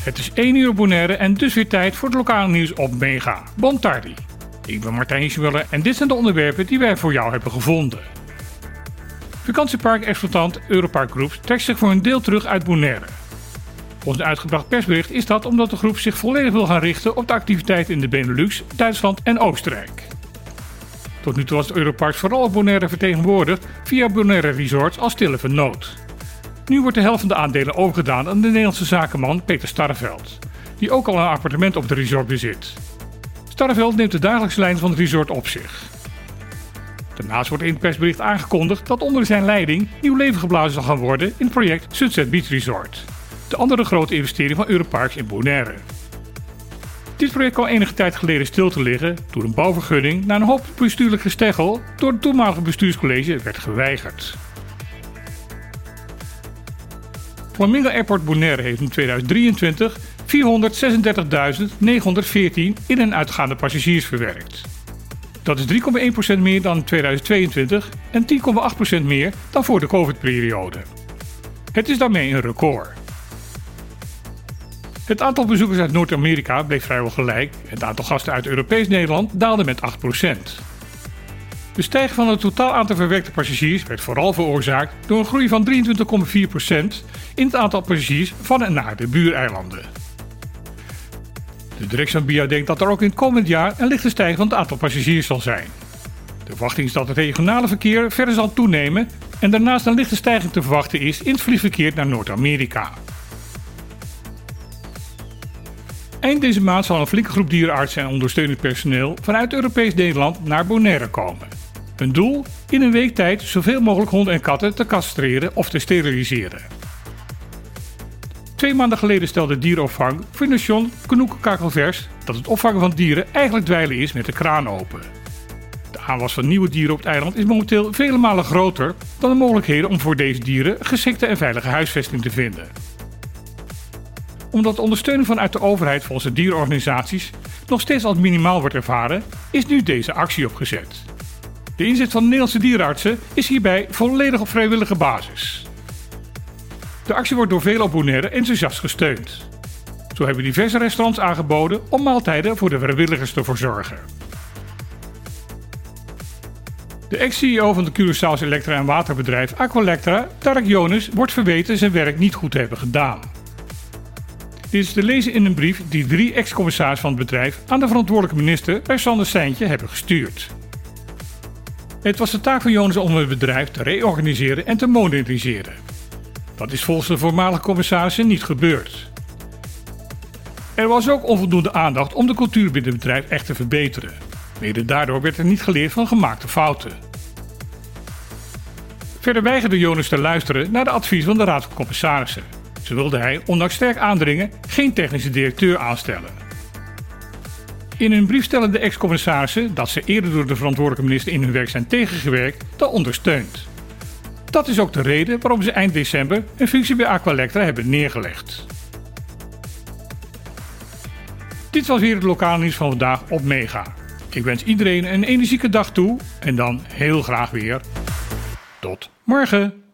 Het is 1 uur Bonaire en dus weer tijd voor het lokale nieuws op Mega. Bon tardi. Ik ben Martijn Schmuller en dit zijn de onderwerpen die wij voor jou hebben gevonden. Vakantiepark-exploitant Europark Group trekt zich voor een deel terug uit Bonaire. Een uitgebracht persbericht is dat omdat de groep zich volledig wil gaan richten op de activiteiten in de Benelux, Duitsland en Oostenrijk. Tot nu toe was Europark vooral op Bonaire vertegenwoordigd via Bonaire Resorts als stille vernoot. Nu wordt de helft van de aandelen overgedaan aan de Nederlandse zakenman Peter Starreveld, die ook al een appartement op de resort bezit. Starreveld neemt de dagelijkse lijn van het resort op zich. Daarnaast wordt in het persbericht aangekondigd dat onder zijn leiding nieuw leven geblazen zal gaan worden in het project Sunset Beach Resort, de andere grote investering van Europarks in Bonaire. Dit project kwam enige tijd geleden stil te liggen door een bouwvergunning na een hoop bestuurlijk gesteggel door het toenmalige bestuurscollege werd geweigerd. Flamingo Airport Bonaire heeft in 2023 436.914 in- en uitgaande passagiers verwerkt. Dat is 3,1% meer dan in 2022 en 10,8% meer dan voor de COVID-periode. Het is daarmee een record. Het aantal bezoekers uit Noord-Amerika bleef vrijwel gelijk. Het aantal gasten uit Europees Nederland daalde met 8%. De stijging van het totaal aantal verwerkte passagiers werd vooral veroorzaakt door een groei van 23,4% in het aantal passagiers van en naar de buureilanden. De directie van BIA denkt dat er ook in het komend jaar een lichte stijging van het aantal passagiers zal zijn. De verwachting is dat het regionale verkeer verder zal toenemen en daarnaast een lichte stijging te verwachten is in het vliegverkeer naar Noord-Amerika. Eind deze maand zal een flinke groep dierenartsen en ondersteunend personeel vanuit Europees Nederland naar Bonaire komen. Hun doel? In een week tijd zoveel mogelijk honden en katten te castreren of te steriliseren. Twee maanden geleden stelde dierenopvang Fondation Knoekenkakelvers dat het opvangen van dieren eigenlijk dweilen is met de kraan open. De aanwas van nieuwe dieren op het eiland is momenteel vele malen groter dan de mogelijkheden om voor deze dieren geschikte en veilige huisvesting te vinden. Omdat de ondersteuning vanuit de overheid volgens de dierenorganisaties nog steeds als minimaal wordt ervaren, is nu deze actie opgezet. De inzet van de Nederlandse dierenartsen is hierbij volledig op vrijwillige basis. De actie wordt door veel Bonaire enthousiast gesteund. Zo hebben diverse restaurants aangeboden om maaltijden voor de vrijwilligers te verzorgen. De ex-CEO van de Curaçao's elektra- en waterbedrijf Aqualectra, Tarek Jonas, wordt verweten zijn werk niet goed te hebben gedaan. Dit is te lezen in een brief die drie ex-commissarissen van het bedrijf aan de verantwoordelijke minister Sander Seintje hebben gestuurd. Het was de taak van Jonas om het bedrijf te reorganiseren en te moderniseren. Dat is volgens de voormalige commissarissen niet gebeurd. Er was ook onvoldoende aandacht om de cultuur binnen het bedrijf echt te verbeteren. Mede daardoor werd er niet geleerd van gemaakte fouten. Verder weigerde Jonas te luisteren naar de advies van de Raad van Commissarissen. Zo wilde hij, ondanks sterk aandringen, geen technische directeur aanstellen. In hun brief stellen de ex-commissarissen dat ze eerder door de verantwoordelijke minister in hun werk zijn tegengewerkt dan ondersteund. Dat is ook de reden waarom ze eind december een functie bij Aqualectra hebben neergelegd. Dit was weer het lokale nieuws van vandaag op Mega. Ik wens iedereen een energieke dag toe en dan heel graag weer. Tot morgen!